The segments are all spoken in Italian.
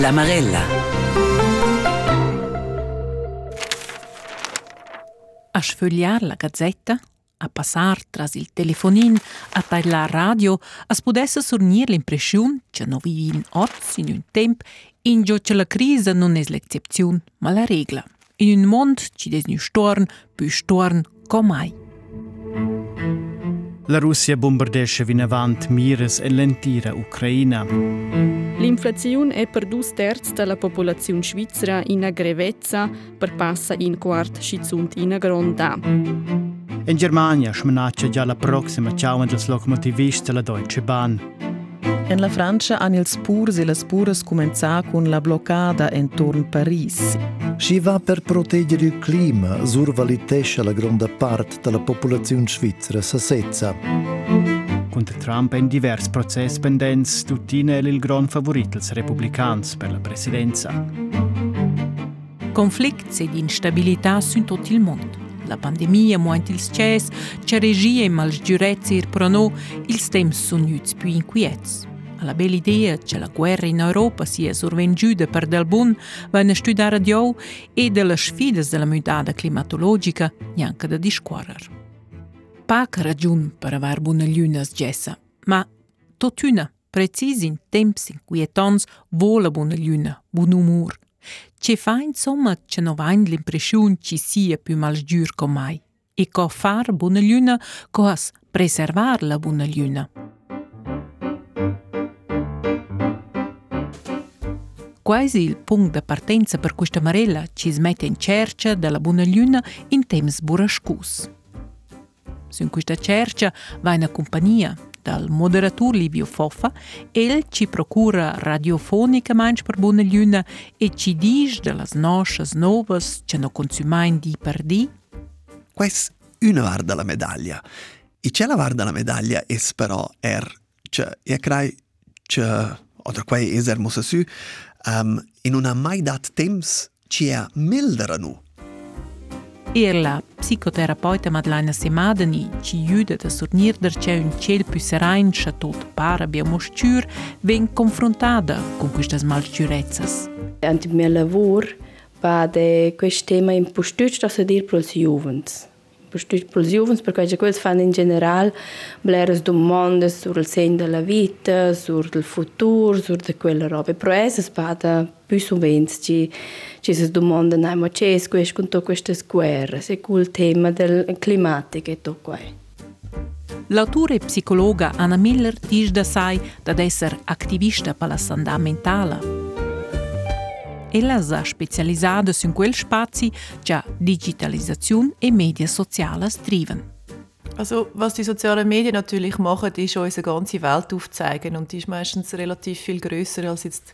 La Marella. A sfogliar la gazzetta, a passar tras il telefonin, a tagliar radio, as pudesse sornir l'impression che no vivin oz in un temp in gio che la crisi non è l'eccezione, ma la regola. In un mondo ci des nu storn, più storn come mai. La Russia bombardesce vin avant mires e l'entira Ucraina. L'inflazione è per due terzi della popolazione svizzera in grevezza per passa in quart schizunt in gronda. In Germania smenaccia già la prossima ciao dels locomotivist della Deutsche Bahn. En la Francia han ils purs e las puras cumençà con la bloccada entorn Paris. Si va per proteggere il clima, survalitesce la grande parte della popolazione svizzera s'assetza. Contra Trump in divers process pendents, tutina è il gran favorit dels republicans per la presidenza. Conflicts ed instabilità su tutto il mondo. La pandemia muint ils ces, c'è regia e malsgiurezza ir prono, ils temps sun gnüts più inquiets. La bella idea che la guerra in Europa sia survengiuta per del bun vanno studiare di e delle sfide della mutata climatologica neanche da discorrere. Paca ragione per aver buone lunas gessa, ma totuna, precisi in temps inquietants, vola buona luna, buon umor. Ci fa insomma che non vain l'impressione ci sia più malgiur come mai. E co far buona luna, coas preservar la buona luna. Quasi il punto di partenza per questa marella ci smette in cerca della buona luna in temps burascus. Su questa cerca va in compagnia dal moderatore Livio Foffa, el ci procura radiofonica manch per buona luna e ci dice delle nostre novas che non consumain di per di. Questa è una var della medaglia. E c'è la var della medaglia è però er, che io credo che, o da quei eser musa su, um, in una mai dat temps ci è mildera Erla, psikoterapeute Madlajna Simadeni, që jyde të surnir dërqeun qelë pyserajn shëtut para bje mushqyr, ven konfrontada ku kështë zmalqyrecës. Antë me lavur, pa dhe kështë tema impushtyq të së dirë plus juvëndës. Impushtyq plus juvëndës, përka që kështë fanë në general, blerës du mondës, sur lësenjë de la vitë, sur lë futur, sur dhe quelle robe. Pro esës pa più ci ci si domandano ma c'è questo con tutte queste guerre, se il tema del climatico e tutto questo. L'autore e psicologa Anna Miller dice da sai da essere attivista per la sanità mentale. Ella si è specializzata in quel spazio che Digitalisation e Medien soziale driven. Also, was die sozialen Medien natürlich machen, ist uns eine ganze Welt aufzeigen und die ist meistens relativ viel größer als jetzt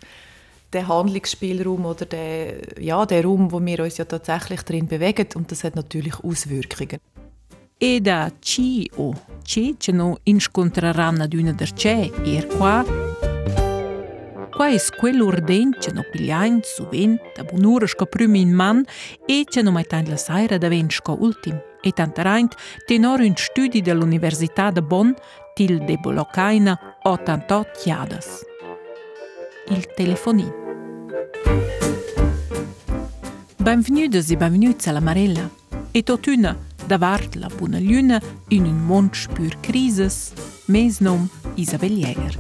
der Handlungsspielraum oder der, ja, der Raum, wo wir uns ja tatsächlich drin bewegen und das hat natürlich Auswirkungen. E da ci o ci che no incontreranno ad una der c'è er qua Qua è quell'orden che no pigliain su ven da bunura sco primi in man e che no mai tant la saira da ven sco ultim. E tantaraint tenor un studi dell'Università de Bonn til de Boloccaina 88 chiadas. Il telefonin. Benvenuti e benvenuti alla Marella. E totuna, davart la buona luna, in un mond spür crises, mes nom Isabel Jäger.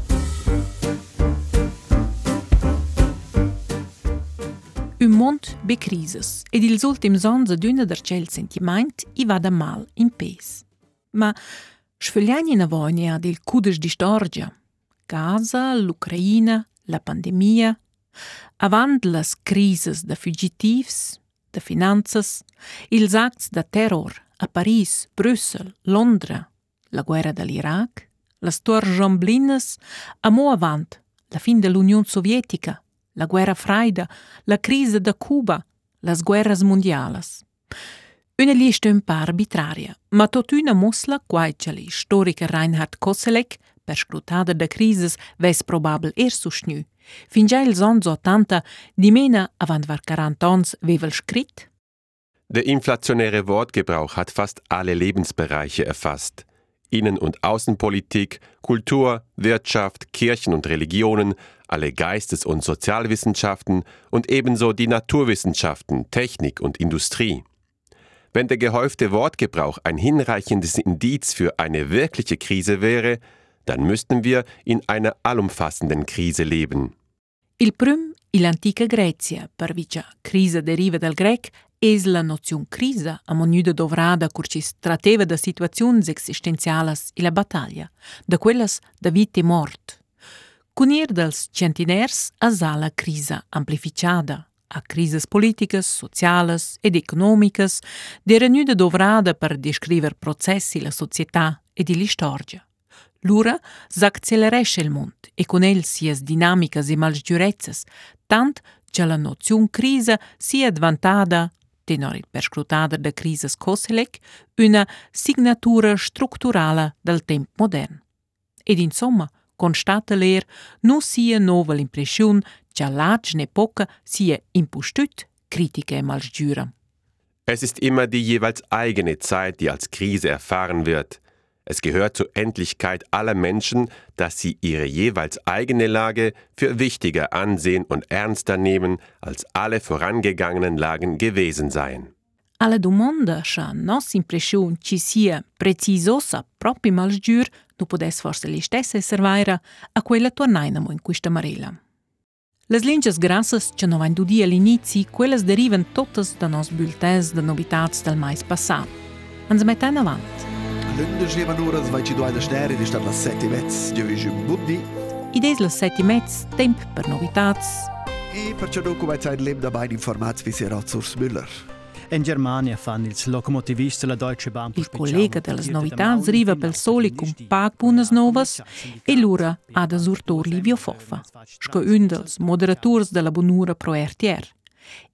Un mond be crises, ed ils ultims ans ad una der cel sentiment i va da mal in pes. Ma sfogliani na vogna del cudes di storgia. Gaza, l'Ucraina, la pandemia, avant las crises da fugitivs, da finanzas, ils acts da terror a Paris, Brüssel, Londra, la guerra dall'Iraq, las tuors jamblinas, a mo avant, la fin dell'Unione Sovietica, la guerra freida, la crisi da Cuba, las guerras mondialas. Una lista un pa arbitraria, ma totuna mosla quai la storica Reinhard Koselleck per scrutada da crisis ves probabel er susnü. Fin già ils ans 80, di avant var 40 ans vevel scrit, Der inflationäre Wortgebrauch hat fast alle Lebensbereiche erfasst. Innen- und Außenpolitik, Kultur, Wirtschaft, Kirchen und Religionen, alle Geistes- und Sozialwissenschaften und ebenso die Naturwissenschaften, Technik und Industrie. Wenn der gehäufte Wortgebrauch ein hinreichendes Indiz für eine wirkliche Krise wäre, dann müssten wir in einer allumfassenden Krise leben. Il prim in l'antica Grecia, per vicia crisa deriva dal grec, es la noziun crisa, a monuda dovrada curcis trateva da situaziuns existenzialas e la battaglia, da quellas da vita e mort. Cunir dels centiners a la crisa amplificada, a crises politicas, socialas ed economicas, de renuda dovrada per descriver processi la società ed l'istoria. Lura s'acceleresce il mond e con el sias dinamicas e malgiurezas, tant che la noziun crisa sia advantada tenor il perscrutader da crisis Koselec, una signatura strutturale del tempo modern. Ed insomma, constata l'er, non sia nova l'impressione che l'age n'epoca sia impustüt, critica e malgiura. Es ist immer die jeweils eigene Zeit, die als Krise erfahren wird. Es gehört zur Endlichkeit aller Menschen, dass sie ihre jeweils eigene Lage für wichtiger ansehen und ernster nehmen, als alle vorangegangenen Lagen gewesen seien. Alla domanda scha nos impression ci sia precisosa proprio malgiur, nu podes forse li stesse servaira a quella tornainamo in questa marela. Les linges grassas che no vain dudi all'inizi, quelles derivan totas da nos bulletins de novitats del mais passat. Ans metten avant. L'undicevano svaiciduaina sneri di stat la sette mezz, giovisci un buddi. Ideis la sette mezz, temp per novitats. E perciò non come sai lem da bain informats vi sera Zurs Müller. In Germania fanno il locomotivista la Deutsche Bahn. Il collega delle novità arriva per soli con pac buonas novas e l'ora ad asurtor Livio Foffa, sco un dels moderators della bonura pro RTR.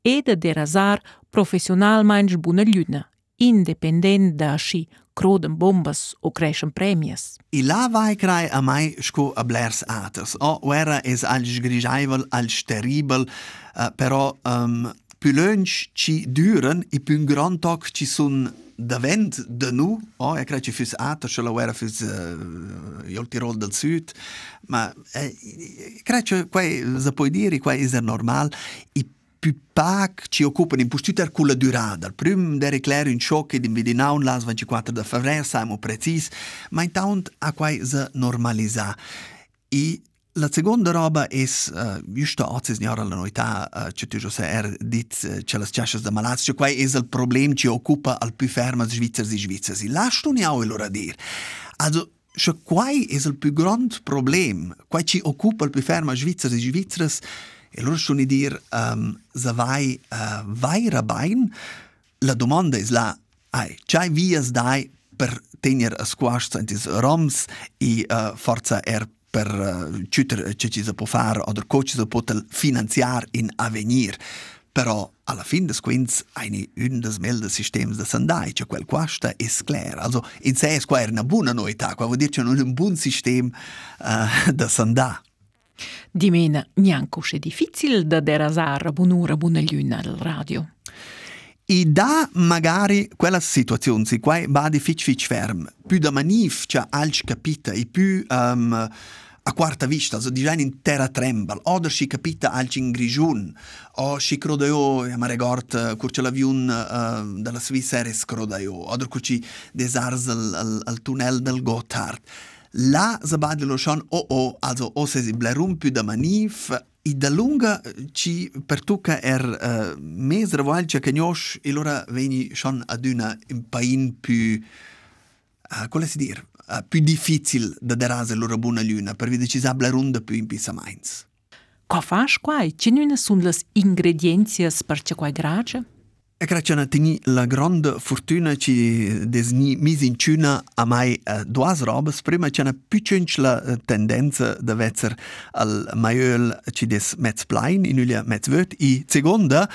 Ed ad erasar professionalmente buona luna, indipendente da sci croden bombas o crescen premies. I la vai crai a mai sco a blers aters. O era es als grigiaivel, als terribel, uh, però um, più lunch ci duren i più grand toc ci sun davent de nu, oh, e crei ci fus ce la era fus uh, il Tirol del Sud, ma eh, crei ci quai, se puoi dire, quai is er normal, i pac ci occupano in postüter con la durada. Il primo der erklär un shock ed in vidinau las 24 de febbraio, siamo precis, ma intant a quai se normalisà. E la seconda roba è, uh, giusto oggi signora la novità, uh, che tu già er dit, uh, che le da malati, cioè quai è il problema che occupa al più fermo svizzeri e svizzeri. Ho allora dire. Also, cioè quai è il più grande problema, quai ci occupa al più fermo svizzeri e svizzeri, Allora sono dir, um, se vai uh, vaira bain, la domanda è la, ai, c'hai vias dai per tenere a squash sentis roms e uh, forza er per uh, ciuter che ci si può fare o co ci si può finanziare in avvenir. Però alla fine des quins eine un des melde systems de sandai, cioè quel quasta è clar. Also in sé è una buona novità, vuol dire c'è un buon sistema uh, de sandai. Di mena neanche è difficile da derasare buon'ora buona al radio. E da magari quella situazione, si qua va di fic fic ferm, più da manif c'è alc capita e più um, a quarta vista, also di in terra trembal, o si capita alc in grigiun, o si crodeo, e ma regort, curce l'avion uh, della Svizzera o curci desars al, al, al tunnel del Gotthard. La zabadilo schon o o, also o se si blerum più da manif, i da lunga ci pertuca er uh, mes revoalcia che gnosh e lora veni schon ad una un pain più uh, come si dir uh, più difficile da derase lora buona luna per vede ci sa blerunda più in pisa mainz. Co fas quai? Ci nuna sun las ingredienzias per ce quai gracia? E credo che teni la grande fortuna ci desni mis in cuna a mai uh, duas robes. Prima c'è una più la uh, tendenza da vezzer al maiol ci des metz plain in ulia metz vöt. E seconda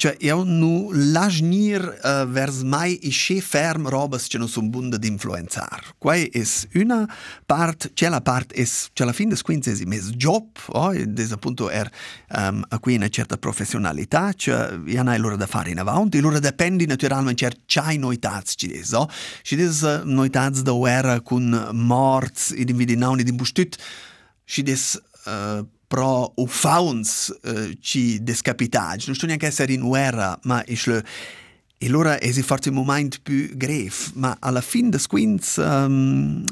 Cioè, io non lasciar uh, vers mai i che ferm robas che non sono bunde di influenzar. Quai è una part, c'è la part, è, c'è la fin des quinze è mes job, oh, des appunto er um, a cui una certa professionalità, cioè, io non l'ora da fare in avanti, l'ora dipende naturalmente cer c'hai noitats ci des, oh? Ci des uh, noitats da guerra con morts, id invidi nauni di bustut, ci des uh, pro o fauns uh, ci descapitage. Non sto neanche essere in guerra, ma isle e allora è forse il momento più grave, ma alla fine des quints um,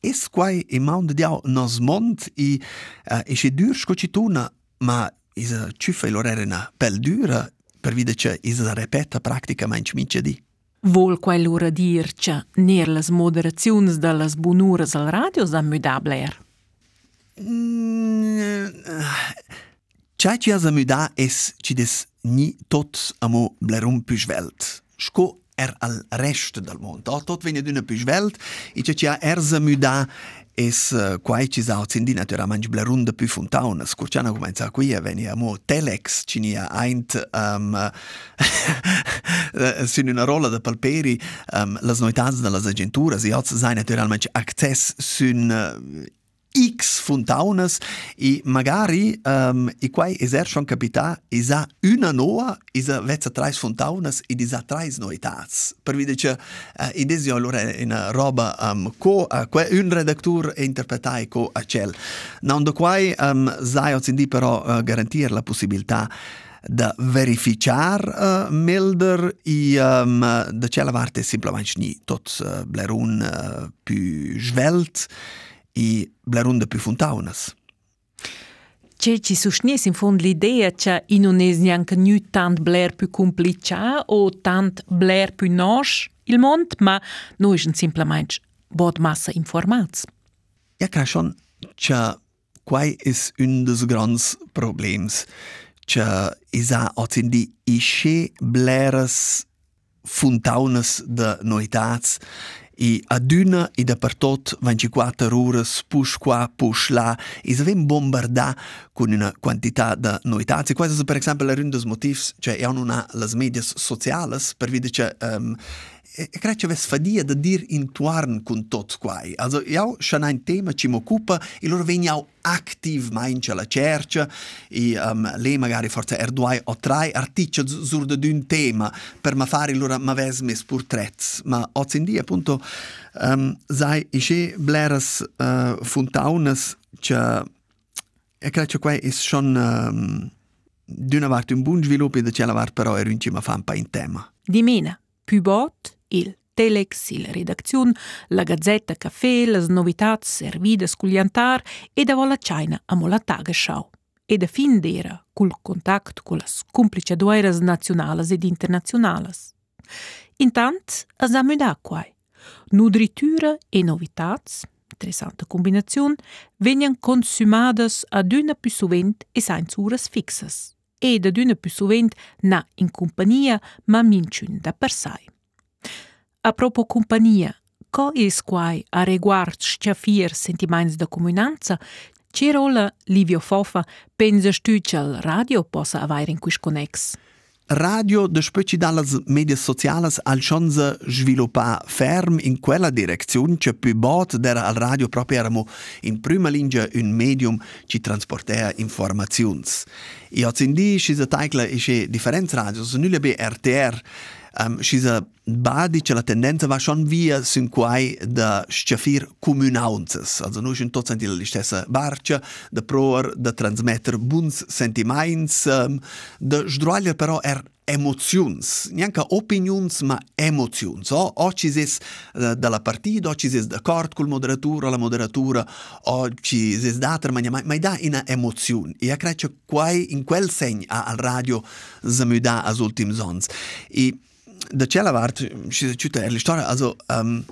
es quai im mondo diau nos mont i uh, e che dur scocituna, ma isa ciuffa e lor era una pel dura per vide che isa repeta praticamente mince di. Vol quai lura dir che ner las moderaziuns de las bunuras al radio sa müda Ceea ce a muda es ci des ni tot amo blerum svelt. Sco er al rest del mondo. Oh, tot venne d'una svelt e ce a er a muda es quai ci sa ozendi naturalmente blerun de più fontauna. Scurciana comenza qui e veni amo telex ci ni eint um, sin una rolla de palperi um, las noitats de las agenturas e oz sai naturalmente access sun uh, X fontaunas e magari um, e quai eser schon capita isa una noa isa vezza trais fontaunas e isa trais noitats per vide che uh, esio allora una roba um, co uh, que, un redactur e interpretai co a cel non do quai um, sai ozindi però uh, garantir la possibilità da verificar uh, milder e um, da cella parte semplicemente ni tot uh, blerun uh, più svelt i blerunde più fontaunas. C'è ci susnies in fond l'idea che in non es neanche nu tant bler più complicia o tant bler più nos il mond, ma noi sind simplement bod massa informats. Ja, credo schon, che quai is un des grands problems, che isa otzindi ische bleres fontaunas de noitats i aduna i dappertot 24 ore push qua push là. E se vem bombardà con una quantità di noitats e quasi per esempio la rundes motivs cioè è una las medias sociales per vide che um, e credo che ves fadia da dir intuarn con tot quai. Also, io schon ein tema ci m'occupa e loro veniau aktiv maincia la cercia e um, lei magari forse er due o tre articoli sur d'un tema per ma fare loro ma ves mes pur trez. Ma oggi in dia appunto um, sai isce bleras uh, fontaunas che e credo che è schon um, d'una parte un buon sviluppo e da c'è la però è un cima fampa in tema. Di mena, più bot il telex, il redazione, la gazzetta caffè, le novità servite scugliantar e da vola China a la Tagesschau. E da fin d'era col contatto con le complici dueras nazionali ed internazionali. Intant, a samudà quai. Nutritura e novità, interessante combinazione, vengono consumate ad una più sovente e senza uras fixes. E ad una più sovente na in compagnia, ma minciun da per sé. A propos compagnia, co es quai a reguard sciafir sentiments de comunanza, ce rola Livio Fofa pensa che il radio possa avere in quis connex? Radio de specie dalle medie sociales al chance sviluppa ferm in quella direzione che più bot dera al radio proprio eramo in prima linea un medium ci transportea informazioni. Oggi in dia ci si taglia e differenze radio, sono nulla be RTR, um, scisa badi che la tendenza va schon via sin quai da schiafir comunaunzes. Also noi sind tots la stessa barcia, da proer, da transmetter buns sentiments, um, da sdroaglier però er emozions, neanche opinions, ma emozions. O, o ci ses uh, dalla partita, o ci ses d'accordo col moderatore, la moderatura, o ci ses d'altra, ma, ma, ma da una emozione. E io credo che in quel segno al radio si mi dà als ultimi sons. E da cella vart ci ciuta er storia also um,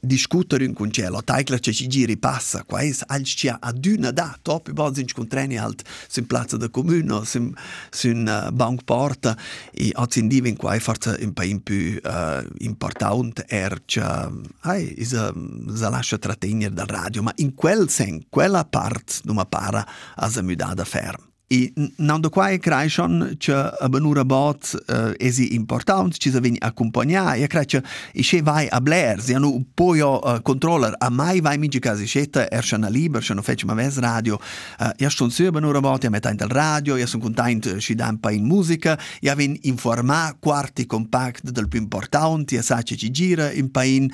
discutere in con cielo taikla che ci giri passa qua es als ci aduna da top bo sind con treni alt sin piazza da comune sin sin uh, bank porta e az in diven qua forza un po' in più uh, important er cha ai is a za lascia trattenere dal radio ma in quel sen quella part non para as a mudada ferm E non da quai crai schon che a benura bot uh, esi important ci sa veni accompagna e crai che i che vai a Blair si hanno poi uh, controller a mai vai mingi casi scetta er schon a liber schon fece ma ves radio. Uh, ja schon su benura bot ja metta in del radio ja son content ci un pa in musica ja ven informa quarti compact del più important ja sa ci gira in pa in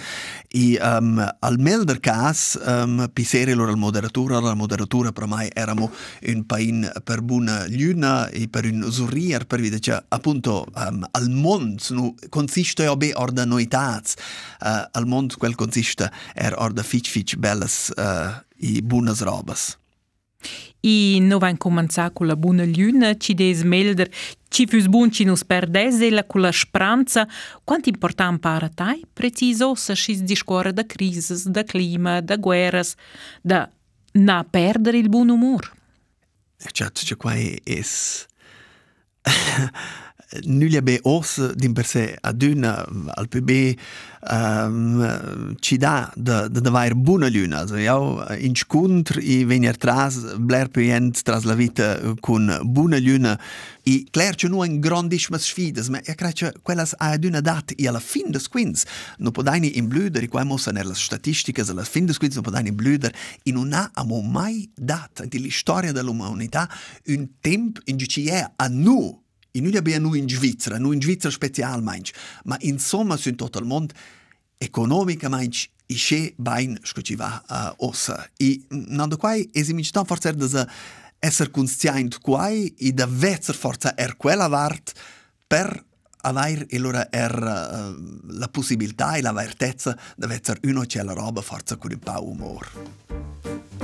i um, al melder cas um, pisere loro al moderatura la moderatura per mai eramo in per buna lluna e per un surrir per vedere che appunto um, al mondo nu consiste o be orda noitats uh, al mondo quel consiste er orda fitch fitch belles uh, e buonas robas. I no vain començar con la buona lluna, ci des melder, ci fus bun ci nus perdese la con la speranza, quant important para tai, preciso sa schis discorre da crises, da clima, da guerras, da na perdere il buon umor. chat, Chachaquay is nulla be os din per sé ad una al pb um, ci dà da da vair buona luna also ja in scontr i venir tras bler pient tras la vita con buona luna. I cler che nu in grandissime sfides ma io credo che quellas a ad una dat e alla fin des quins no podaini in blüder i quai mossa nelle statistiche alla fin des quins no podaini in blüder in una amo mai dat. Di storia dell'umanità un temp in ci è a nu I nu abbiamo nu in Svizzera, nu in Svizzera special mainch, ma insomma sunt tot il mond economica mainch i che bain scoci va uh, ossa. I non da quai esimic tan forza er da esser conscient quai i da vezzer forza er quella vart per avair e allora er uh, la possibilità e la vertezza da vezzer uno c'è la roba forza con un po' umor.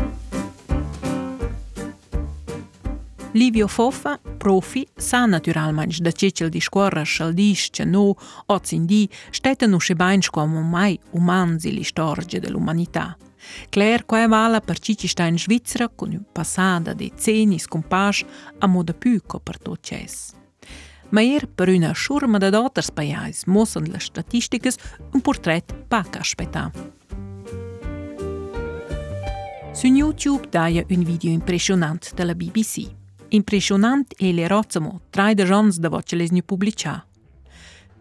Livio Foffa, profi, sa naturalmein da cecel di scuola schaldis che no, ozin di, stette no sche bain come mai umanzi li storge dell'umanità. Claire quae vala per cici sta in Svizzera con un passada de ceni scompas a moda pico per tot ces. Ma er per una schurma de d'auters paiais mossen le statistiches un portret pac aspetta. Su YouTube daia un video impressionant della BBC. Impressionant e le rozzamo trai de jons da voce les nu publicà.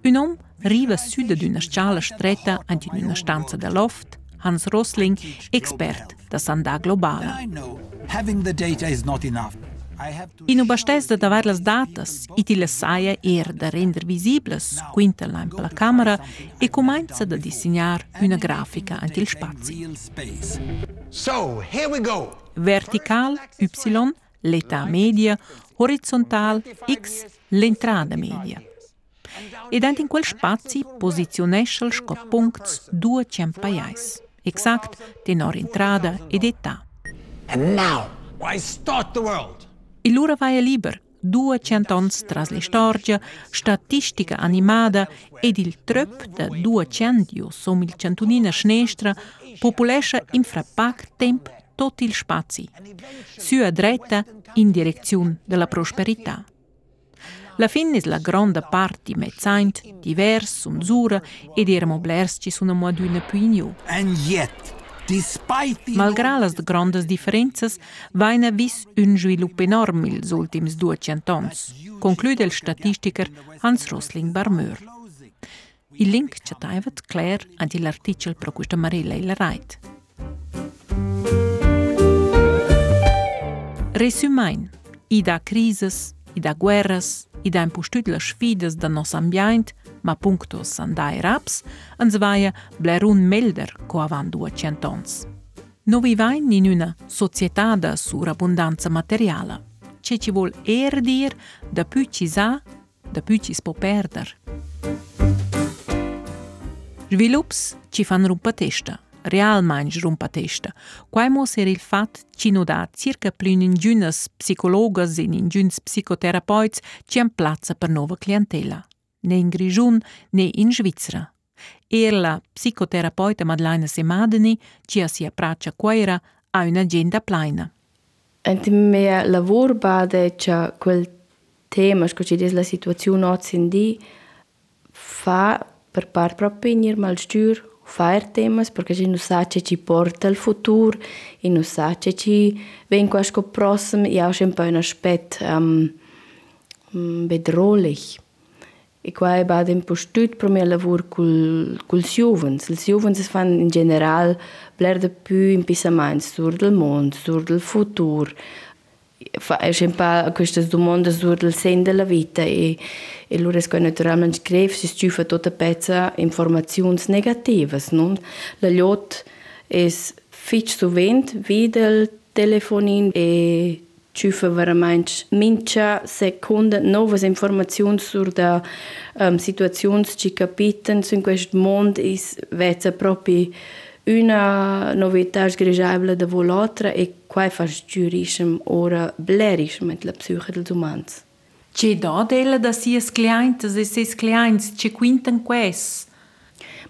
Un om riva süda d'una scala stretta ant in una stanza da loft, Hans Rosling, expert da Sanda Globala. In ubastes da davar las datas, iti la saia er da render visibles, quinta la in la camera e comincia da disegnar una grafica ant il spazi. So, here we go. Vertical, Y, l'età media, horizontal X l'entrada media. Ed in quel spazio posizionesce sco punts due ciampaiais, exact tenor entrada ed età. And now, I start the world. E l'ora vai liber, due centons tras le storgia, statistica animada ed il trupp da due centio som il centunina snestra populesce in frappac temp tot il spazi, su a dretta in direzione della prosperità. La fin es la grande parte mezzaint, divers, unzura, ed eramo blerci su una moduna più. And yet, despite the Malgrà las grandes differenzas, vaina vis un svilup enorm ils ultims 200 ans, conclude il statistiker Hans Rosling Barmeur. Il link c'è taivat Claire anti l'articolo pro questa Marilla e la resumajnë ida krizës, ida guerrës, ida impushtut lëshfidës dhe nos ambjajnt, ma punktus ndaj raps, nëzvaje blerun melder ko avan dua qentons. Novi vajnë një njëna societada sur abundanca materiala, që që vol erdir dhe py që za dhe py që s'po perder. Zhvillups që fanë rumpëtishtë, testa, realmein rumpa testa. Quai mo ser il fat ci no da circa plün in giunas psicologas e in giuns psicoterapeuts ci han plazza per nova clientela. Ne in Grigiun, ne in Svizzera. Er la psicoterapeuta Madeleine Semadeni ci si appraccia quaira a un'agenda plena. En mia lavoro bade che quel tema, sco ci des la situazione oggi in di, fa per par proprio venir mal stür fare temas porque a gente não sabe que porta o futuro e não sabe que vem com as próximo e há sempre um aspecto um, bedrohlich. E qua ba dem postut pro mia lavur cul cul jovens. Ils jovens es fan in general bler de pü in pisaments sur del mond, sur del futur. È sempre queste domande sur del sen della vita e, e loro che naturalmente scrive si stufa tutta pezza informazioni negative. Non? La lot è fitch sovent vide il telefonin e Ciufa veramente mincha seconda novas informazioni sur da um, situazioni ci capitano in questo mondo is vezza proprio una novità sgrigiabile da l'altra e qua fa giurisce ora blerisch mit la psiche dels umans. C'è da della da sies clientes e ses clients ci quintan quest.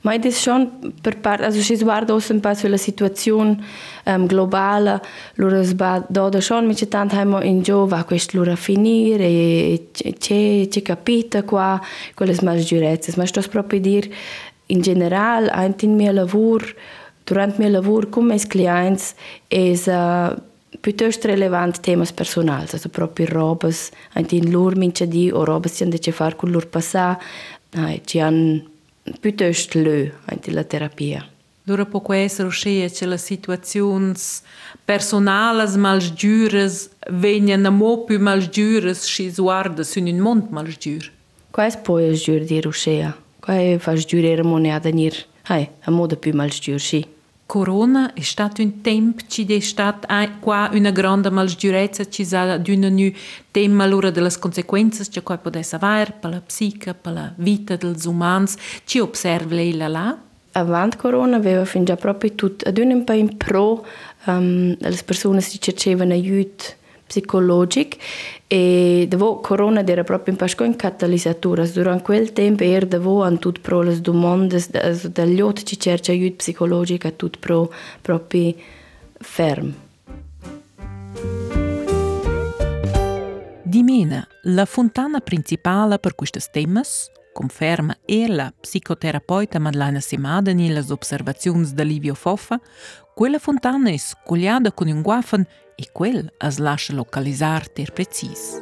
Ma è schon per parte, also si guarda aussi un po' sulla situazione um, globale, loro sbada da schon mit tant heimo in gio va questo loro finire e c'è c'è capita qua quelle smas giurezze, ma sto proprio dir in generale anche in mio lavoro Durante o meu labor com meus clientes, eles uh, piuttosto relevant temas personals, also proprio robes, anche in lur mince o robes che hanno far con lur passà, eh, ci han piuttosto lö anche la terapia. Dura po questa ruscia che le situazioni personali malgiures vengono a mo più malgiures si guarda su un mondo malgiur. Quais poi es giur di ruscia? Quai fas giur era moneda nir? Hai, a moda più malgiur, sì. Si. Corona è stato un tempo ci è stata qua una grande malgiurezza ci sa d'una nu tema allora delle conseguenze che qua potesse avere per la psiche, per la vita degli umani, ci osserva lei là là? Avant Corona aveva fin già proprio tutto, ad un po' in pro um, le persone che cercavano aiuto psicologic e devo corona era proprio in pasco in catalizzatore durante quel tempo era devo an tut pro le domande dagli altri ci cerca aiuto psicologico a tut pro proprio ferm. Di mena, la fontana principale per questi temi, conferma e la psicoterapeuta Madeleine Semadani le osservazioni di Livio Foffa, quella fontana è scogliata con un guafen e quel as lascia localizzare ter precis.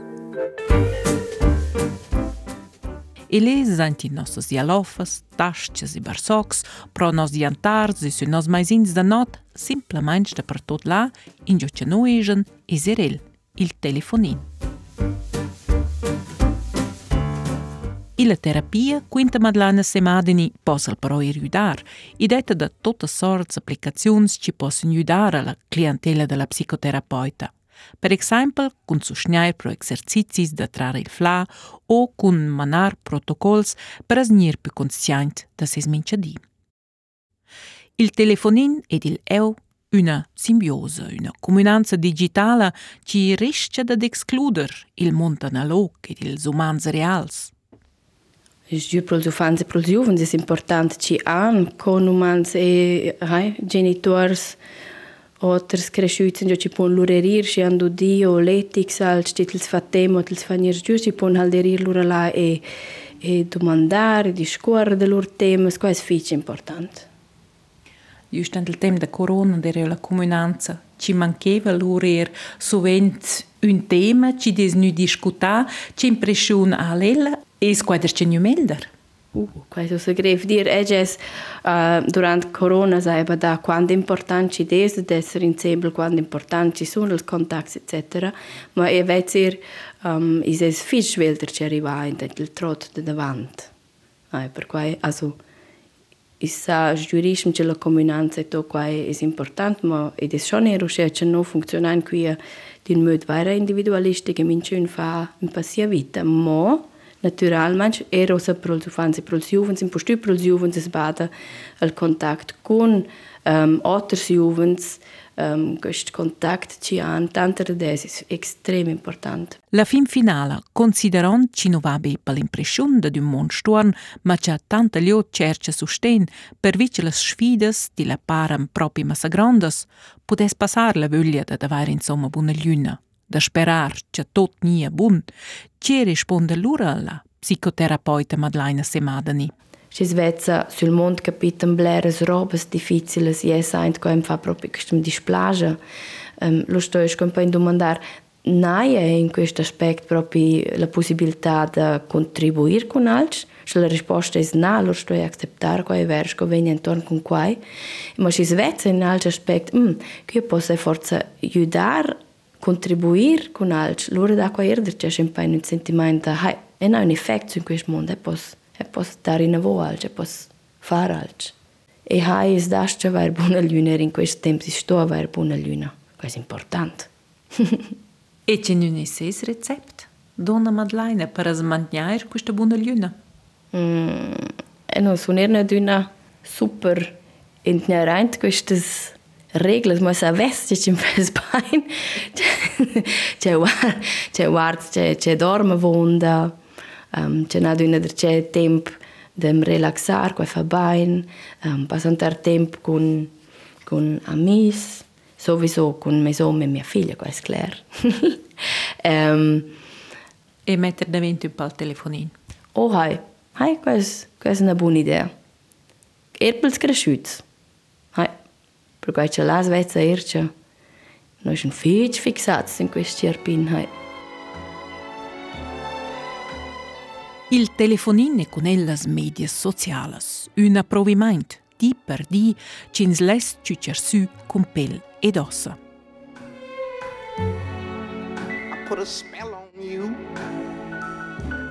E les anti nossos dialofas, tasches e barsocs, pro nos diantars e su nos maisins da not, simplement sta per tot là, in gio no egen, e zerel, il telefonin. E la terapia, quinta Madlana Semadini, possa però aiutare, e detta da tutte sorte di applicazioni ci possono aiutare alla clientela della psicoterapeuta. Per esempio, con sostegno pro esercizi da trarre il fla o con manar protocolli per essere più conscienti da se sminciadi. Il telefonin ed il EU una simbiose, una comunanza digitale ci rischia ad escludere il mondo analogo ed ils umans reals. Giù per gli ufanzi e per gli giovani è importante che hanno con umans e hai, genitori altri cresciuti che ci possono lurerir, ci hanno dio, l'etica, al stitels fatemo, tels fanir giù, ci possono halderir loro là e, e domandare, discorrere dei loro temi, questo è fiche importante. Giusto nel tempo della corona, della comunanza, ci mancheva l'urer sovente un tema, ci des nu discuta, ci impressione a lella e squadra c'è nu melder. Uh, questo si greve dire, è già uh, durante corona saiba da quanto importante ci des ad essere insieme, quanto importanti sono i contatti, eccetera, ma è vero um, è difficile ci arrivare il trotto da davanti. Ah, per cui, also, Issa giurism che la comunanza to quai è importante, ma è schon ero che che non funziona qui din mod vera individualistica mince un fa un passia vita, ma naturalmente era osa per els ufans e per els juvens, in postu per els bada al contact con um, otters juvens, um, quest contact ci han tanta redes es extrem important. La fin finala, considerant ci nu vabi per l'impression de un mond storn, ma c'ha tanta lio cerce susten per vice las sfides di la param propi massa grandes, podes passar la voglia de davare insomma buona luna de sperar că tot nu e bun, ce răspunde lor la psicoterapeută Madeleine Semadani. Și sveță, sul mond capitem bleres robes dificile, e să ai că îmi fa proprio că îmi displajă. Lo sto ești cum poi domandar, n-ai în acest aspect proprio la posibilitatea de contribui cu alți? Și la risposta este na, lo sto acceptar că e vers că veni intorno con quai. Ma și sveță în alt aspect, mm, că eu pot să forță iudar contribuire con altri. Allora da qua erder c'è po' un sentimento, hai, e un effetto in questo mondo, e posso, e posso dare in avo altri, e posso fare altri. E hai es das che va buona luna in questo tempo, si sto a va buona luna. Questo è importante. E c'è un esses recept? Donna Madeleine per smantenere questa buona luna? Mm, e non sono una super ignorante queste regole, ma se avessi c'è un fes bain, c'è c'è guard, c'è c'è dorme vonda, um, c'è una d'una c'è tempo di relaxare, qua fa bain, um, passare tempo con con amici sowieso con mia somma e mia figlia, questo è chiaro. um, e mettere davanti un po' il telefonino. Oh, hai, hai, questa è una buona idea. Erpels cresciuti. Perché c'è la Svezia erce, noi siamo fitch fissati in questi erpin, hai. Il telefonino con le medie sociali, un approvimento di per di, ci ens les ciucersu con pel ed ossa.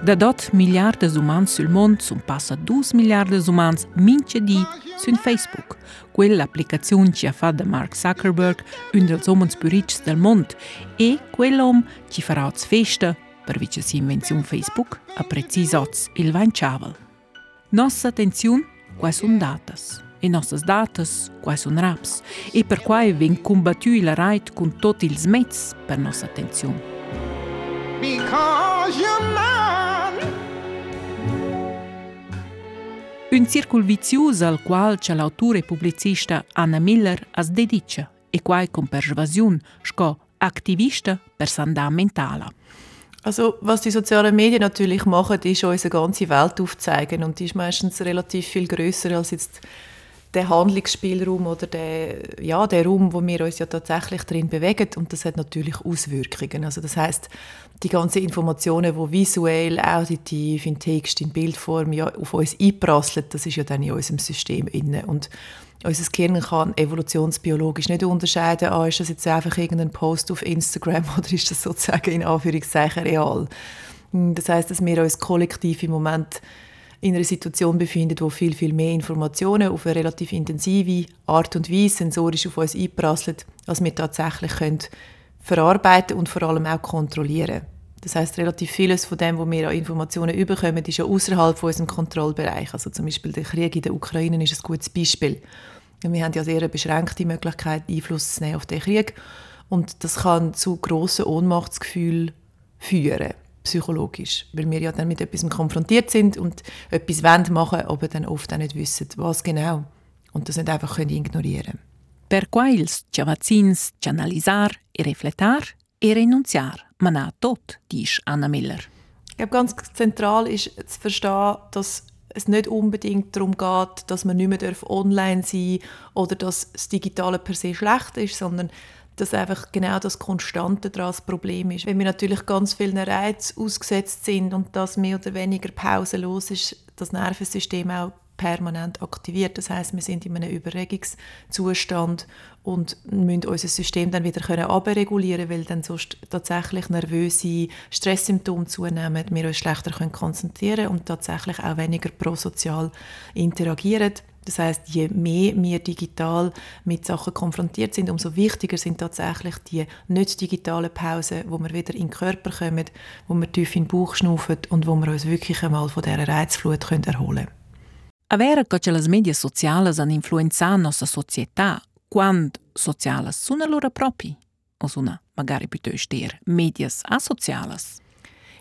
Da dot miliardes umans sul mond sun passa 2 miliardes umans mince di su Facebook, quell'applicazione ci ha fatto Mark Zuckerberg, un dels omens più ricchi del mondo, e quell'om ci farà festa per vice si invenzione Facebook a precisats il vanciavel. Nostra attenzione, qua sono datas e nossas datas, quai sun raps, e per quai ven combattu la right con tot ils mezz per nostra attenzione. Un circul vizius al qual c'è l'autore e pubblicista Anna Miller as dedica e quai con persuasion sco aktivista per sanda mentala. Also was die sozialen Medien natürlich machen, ist unsere ganze Welt aufzeigen und die ist meistens relativ viel größer als jetzt der Handlungsspielraum oder der, ja, der Raum, wo wir uns ja tatsächlich drin bewegen und das hat natürlich Auswirkungen. Also das heißt, die ganzen Informationen, die visuell, auditiv, in Text, in Bildform ja auf uns einprasseln, das ist ja dann in unserem System inne und unser Gehirn kann evolutionsbiologisch nicht unterscheiden, ah, ist das jetzt einfach irgendein Post auf Instagram oder ist das sozusagen in Anführungszeichen real. Das heißt, dass wir uns kollektiv im Moment in einer Situation befindet, wo viel, viel mehr Informationen auf eine relativ intensive Art und Weise sensorisch auf uns einprasseln, als wir tatsächlich können verarbeiten und vor allem auch kontrollieren. Das heißt, relativ vieles von dem, was wir an Informationen überkommen, ist ja außerhalb von unserem Kontrollbereich. Also zum Beispiel der Krieg in der Ukraine ist ein gutes Beispiel. Wir haben ja sehr beschränkte Möglichkeit, Einfluss zu nehmen auf den Krieg und das kann zu grossen Ohnmachtsgefühlen führen psychologisch, weil wir ja dann mit etwas konfrontiert sind und etwas wollen machen, aber dann oft auch nicht wissen, was genau und das nicht einfach können ignorieren Per quais ci vaccins ci analisar e refletar e renunciar, man auch tot, dies Anna Miller. Ich glaube, ganz zentral ist zu verstehen, dass es nicht unbedingt darum geht, dass man nicht mehr online sein darf oder dass das Digitale per se schlecht ist, sondern dass einfach genau das Konstante daran das Problem ist. Wenn wir natürlich ganz vielen Reizen ausgesetzt sind und das mehr oder weniger pausenlos ist, das Nervensystem auch permanent aktiviert. Das heißt, wir sind in einem Überregungszustand und müssen unser System dann wieder können abregulieren, weil dann sonst tatsächlich nervöse Stresssymptome zunehmen, wir uns schlechter können konzentrieren und tatsächlich auch weniger prosozial interagieren. Das heißt, je mehr wir digital mit Sachen konfrontiert sind, umso wichtiger sind tatsächlich die nicht digitalen Pausen, wo wir wieder in den Körper kommen, wo wir tief in den Bauch schnaufen und wo wir uns wirklich einmal von dieser Reizflut können erholen können. Avere che le medie sociali hanno influenzato la nostra società, quando sociali sono loro propri, o sono magari piuttosto medias asociali?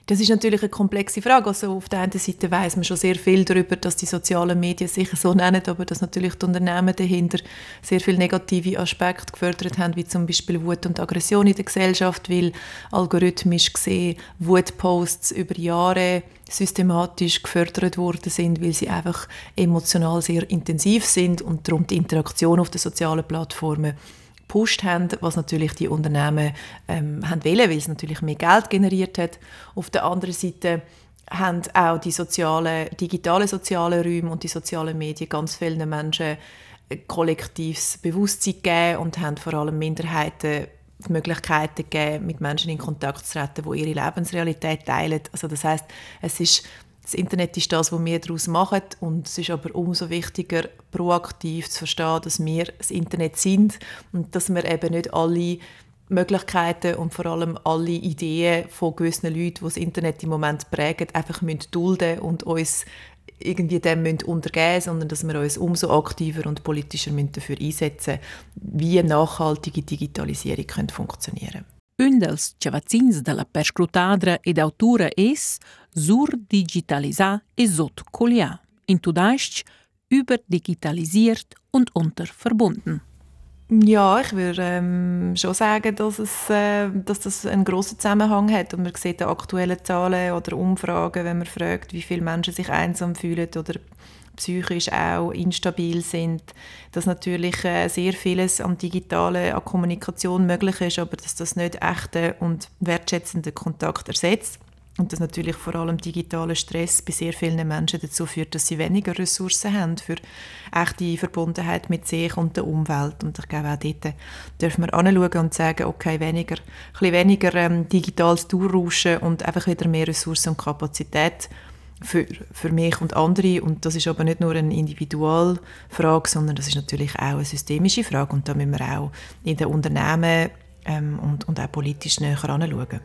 Das ist natürlich eine komplexe Frage. Also auf der einen Seite weiß man schon sehr viel darüber, dass die sozialen Medien sich so nennen, aber dass natürlich die Unternehmen dahinter sehr viele negative Aspekte gefördert haben, wie zum Beispiel Wut und Aggression in der Gesellschaft, weil algorithmisch gesehen Wutposts über Jahre systematisch gefördert worden sind, weil sie einfach emotional sehr intensiv sind und darum die Interaktion auf den sozialen Plattformen gepusht haben, was natürlich die Unternehmen ähm, haben wollen, weil es natürlich mehr Geld generiert hat. Auf der anderen Seite haben auch die sozialen, digitalen sozialen Räume und die sozialen Medien ganz vielen Menschen kollektives Bewusstsein gegeben und haben vor allem Minderheiten die Möglichkeiten gegeben, mit Menschen in Kontakt zu treten, die ihre Lebensrealität teilen. Also das heißt, es ist das Internet ist das, was wir daraus machen und es ist aber umso wichtiger, proaktiv zu verstehen, dass wir das Internet sind und dass wir eben nicht alle Möglichkeiten und vor allem alle Ideen von gewissen Leuten, die das Internet im Moment prägen, einfach dulden und uns irgendwie dem untergehen sondern dass wir uns umso aktiver und politischer dafür einsetzen wie eine nachhaltige Digitalisierung könnte funktionieren Un dels cevazins de la perscrutadra ed autura es sur digitalisar e sot colia, in tudaischt überdigitalisiert und unterverbunden. Ja, ich würde ähm, schon sagen, dass, es, äh, dass das einen grossen Zusammenhang hat. Und man sieht die aktuellen Zahlen oder Umfragen, wenn man fragt, wie viele Menschen sich einsam fühlen oder psychisch auch instabil sind, dass natürlich äh, sehr vieles am Digitalen, an Kommunikation möglich ist, aber dass das nicht echten und wertschätzenden Kontakt ersetzt. Und dass natürlich vor allem digitaler Stress bei sehr vielen Menschen dazu führt, dass sie weniger Ressourcen haben für echte Verbundenheit mit sich und der Umwelt. Und ich glaube, auch dort dürfen wir anschauen und sagen, okay, weniger, ein bisschen weniger ähm, digitales Durchrauschen und einfach wieder mehr Ressourcen und Kapazität für, für mich und andere. Und das ist aber nicht nur eine Individualfrage, sondern das ist natürlich auch eine systemische Frage. Und da müssen wir auch in den Unternehmen ähm, und, und auch politisch näher anschauen.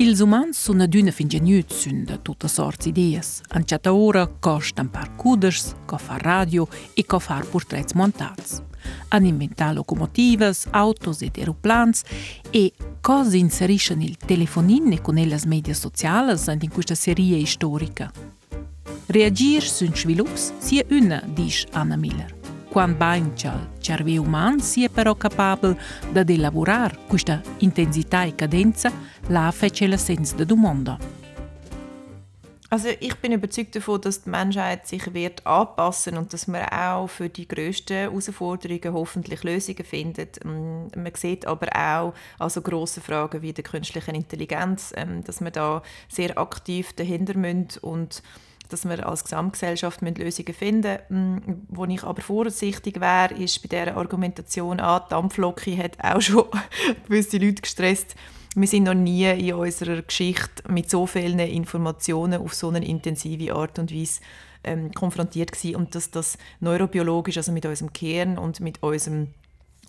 Ils umans sun adüna fin genuts sün da tutta sorts ideas. An certa ora costan par cuders, co far radio e co far portrets montats. Han inventat locomotivas, autos ed aeroplans e cosa inseriscono il telefonin con le medie sociali in questa serie storica. Reagir sun svilups sia una, dice Anna Miller. Quan bain il cervello umano sia però capabile di lavorare questa intensità e cadenza, la fece la senza di domanda. Also ich bin überzeugt davon, dass die Menschheit sich wird anpassen und dass man auch für die grössten Herausforderungen hoffentlich Lösungen findet. Mm, man sieht aber auch also große Fragen wie der künstlichen Intelligenz, ähm, dass man da sehr aktiv dahinter müssen und dass wir als Gesamtgesellschaft Lösungen finden müssen. Wo ich aber vorsichtig wäre, ist bei dieser Argumentation, ah, die Dampflocke hat auch schon gewisse Leute gestresst, wir sind noch nie in unserer Geschichte mit so vielen Informationen auf so eine intensive Art und Weise ähm, konfrontiert gewesen. und dass das neurobiologisch, also mit unserem Kern und mit unserem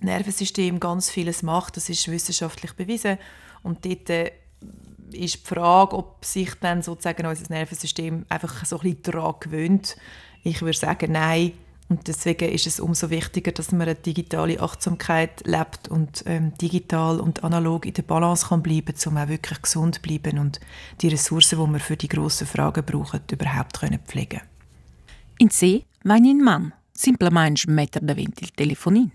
Nervensystem ganz vieles macht, das ist wissenschaftlich bewiesen und dort äh, ist die Frage, ob sich dann sozusagen unser Nervensystem einfach so ein bisschen daran gewöhnt. Ich würde sagen, nein, und deswegen ist es umso wichtiger, dass man eine digitale Achtsamkeit lebt und ähm, digital und analog in der Balance kann bleiben, um auch wirklich gesund zu bleiben und die Ressourcen, die wir für die grossen Fragen brauchen, überhaupt können pflegen In C, wenn ein Mann simplemente metter davanti il telefonin.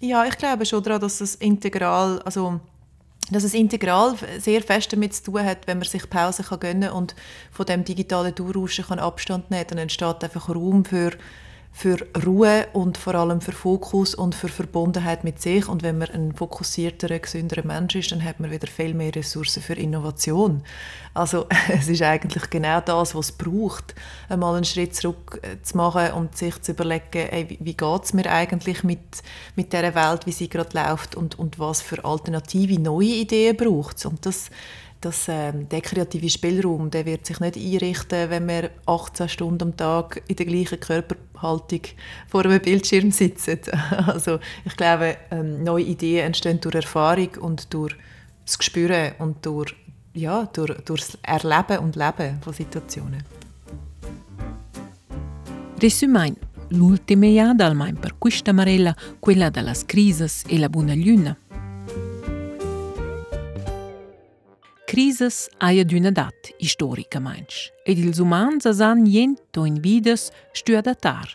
Ja, ich glaube schon daran, dass es integral, also dass es integral sehr fest damit zu tun hat, wenn man sich Pause kann gönnen und von dem digitalen Durchrauschen kann Abstand nehmen, dann entsteht einfach Raum für für Ruhe und vor allem für Fokus und für Verbundenheit mit sich. Und wenn man ein fokussierterer, gesünderer Mensch ist, dann hat man wieder viel mehr Ressourcen für Innovation. Also es ist eigentlich genau das, was es braucht, einmal einen Schritt zurück äh, zu machen und sich zu überlegen, ey, wie geht es mir eigentlich mit, mit dieser Welt, wie sie gerade läuft und, und was für alternative, neue Ideen braucht es. Und das dass ähm, der kreative Spielraum, der wird sich nicht einrichten, wenn wir 18 Stunden am Tag in der gleichen Körperhaltung vor einem Bildschirm sitzen. Also ich glaube, ähm, neue Ideen entstehen durch Erfahrung und durch das Gespüren und durch, ja, durch, durch das Erleben und Leben von Situationen. Resumain, l'ultima iada almain per questa marella, quella delle crisi e la buona luna. Crises haja d'üna dat historicamainch, ed ils umans as han jento in vides stü adatar.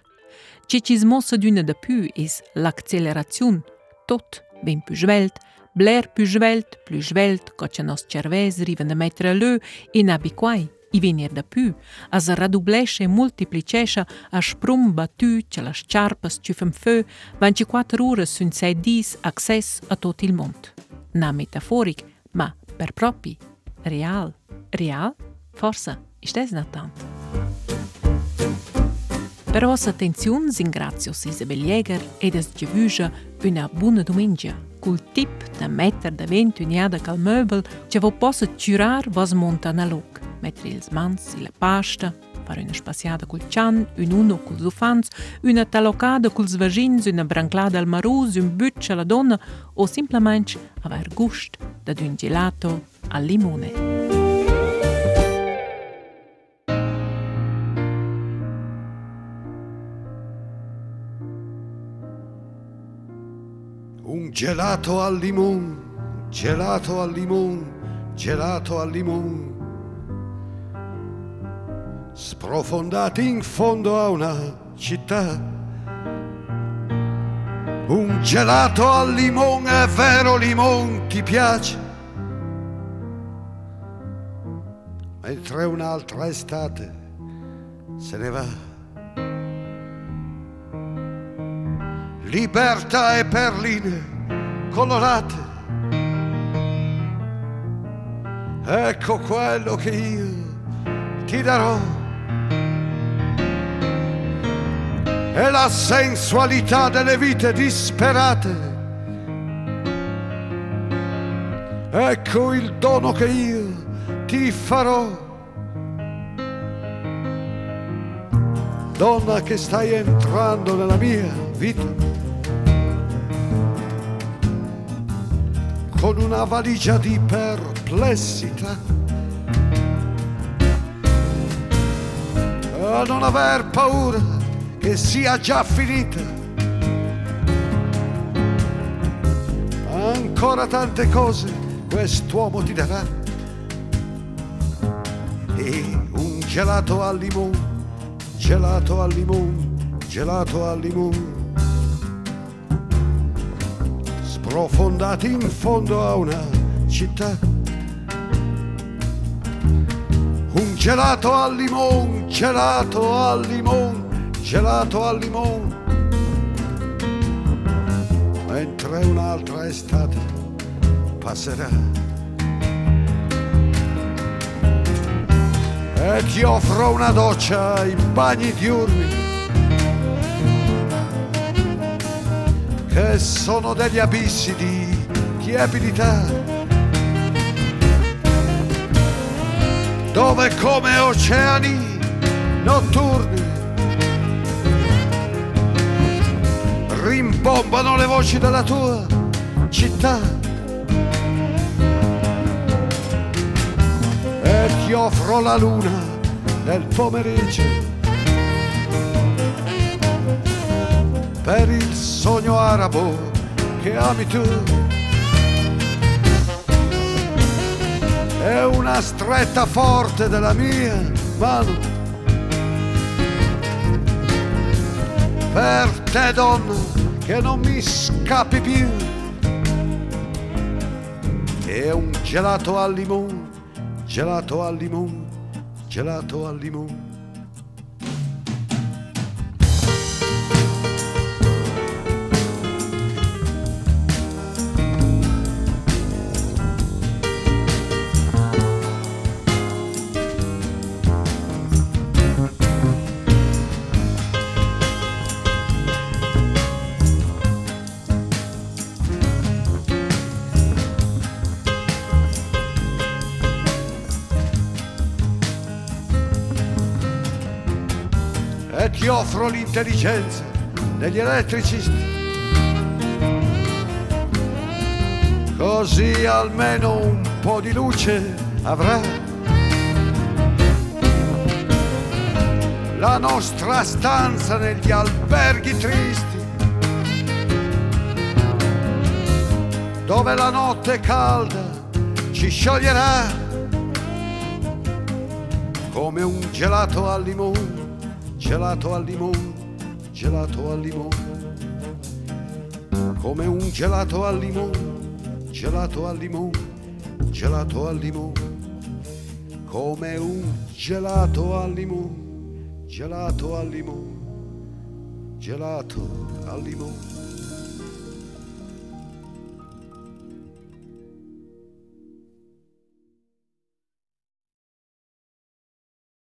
Ce ci smossa d'üna da più is l'acceleraziun, tot ben più svelt, bler più svelt, più svelt, co ce nos cerves riven da mettere a lö, in abiquai, i venir da più, as radublesce e multiplicesce a sprum battu ce las charpas ci fem fö, 24 ore sun sei dis access a tot il mond. Na metaforic, ma per propi, real, real, forsa, istes natant. Per ossa attenzion ringrazios Isabel Jäger ed es gevüscha una buona domenica, cul tip da metter da vent uniada cal möbel ce vo possa ciurar vos montan a loc, mettere ils mans e pasta, fare una spaziata col cian, un uno col ufans, una talocada col svagins, una branclada al marus, un butch alla donna o semplicemente aver gust da un gelato al limone. Un gelato al limone, gelato al limone, gelato al limone. Sprofondati in fondo a una città. Un gelato al limone, è vero limone, ti piace? Mentre un'altra estate se ne va. libertà e perline colorate. Ecco quello che io ti darò. È la sensualità delle vite disperate. Ecco il dono che io ti farò. Donna che stai entrando nella mia vita. con una valigia di perplessità. A non aver paura che sia già finita. Ancora tante cose quest'uomo ti darà. E un gelato al limone, gelato al limone, gelato al limone sprofondati in fondo a una città. Un gelato al limone, gelato al limone, gelato al limone. Mentre un'altra estate passerà. E ti offro una doccia in bagni diurni che sono degli abissi di tiepidità, dove come oceani notturni rimbombano le voci della tua città. E ti offro la luna nel pomeriggio per il sogno arabo che ami tu. È una stretta forte della mia mano. Per te donna che non mi scappi più. È un gelato al limone, gelato al limone, gelato al limone. Offro l'intelligenza degli elettricisti. Così almeno un po' di luce avrà. La nostra stanza negli alberghi tristi, dove la notte calda ci scioglierà come un gelato al limone, gelato al limone, gelato al limone, come un gelato al limone, gelato al limone, gelato al limone, come un gelato al limone, gelato al limone, gelato al limone.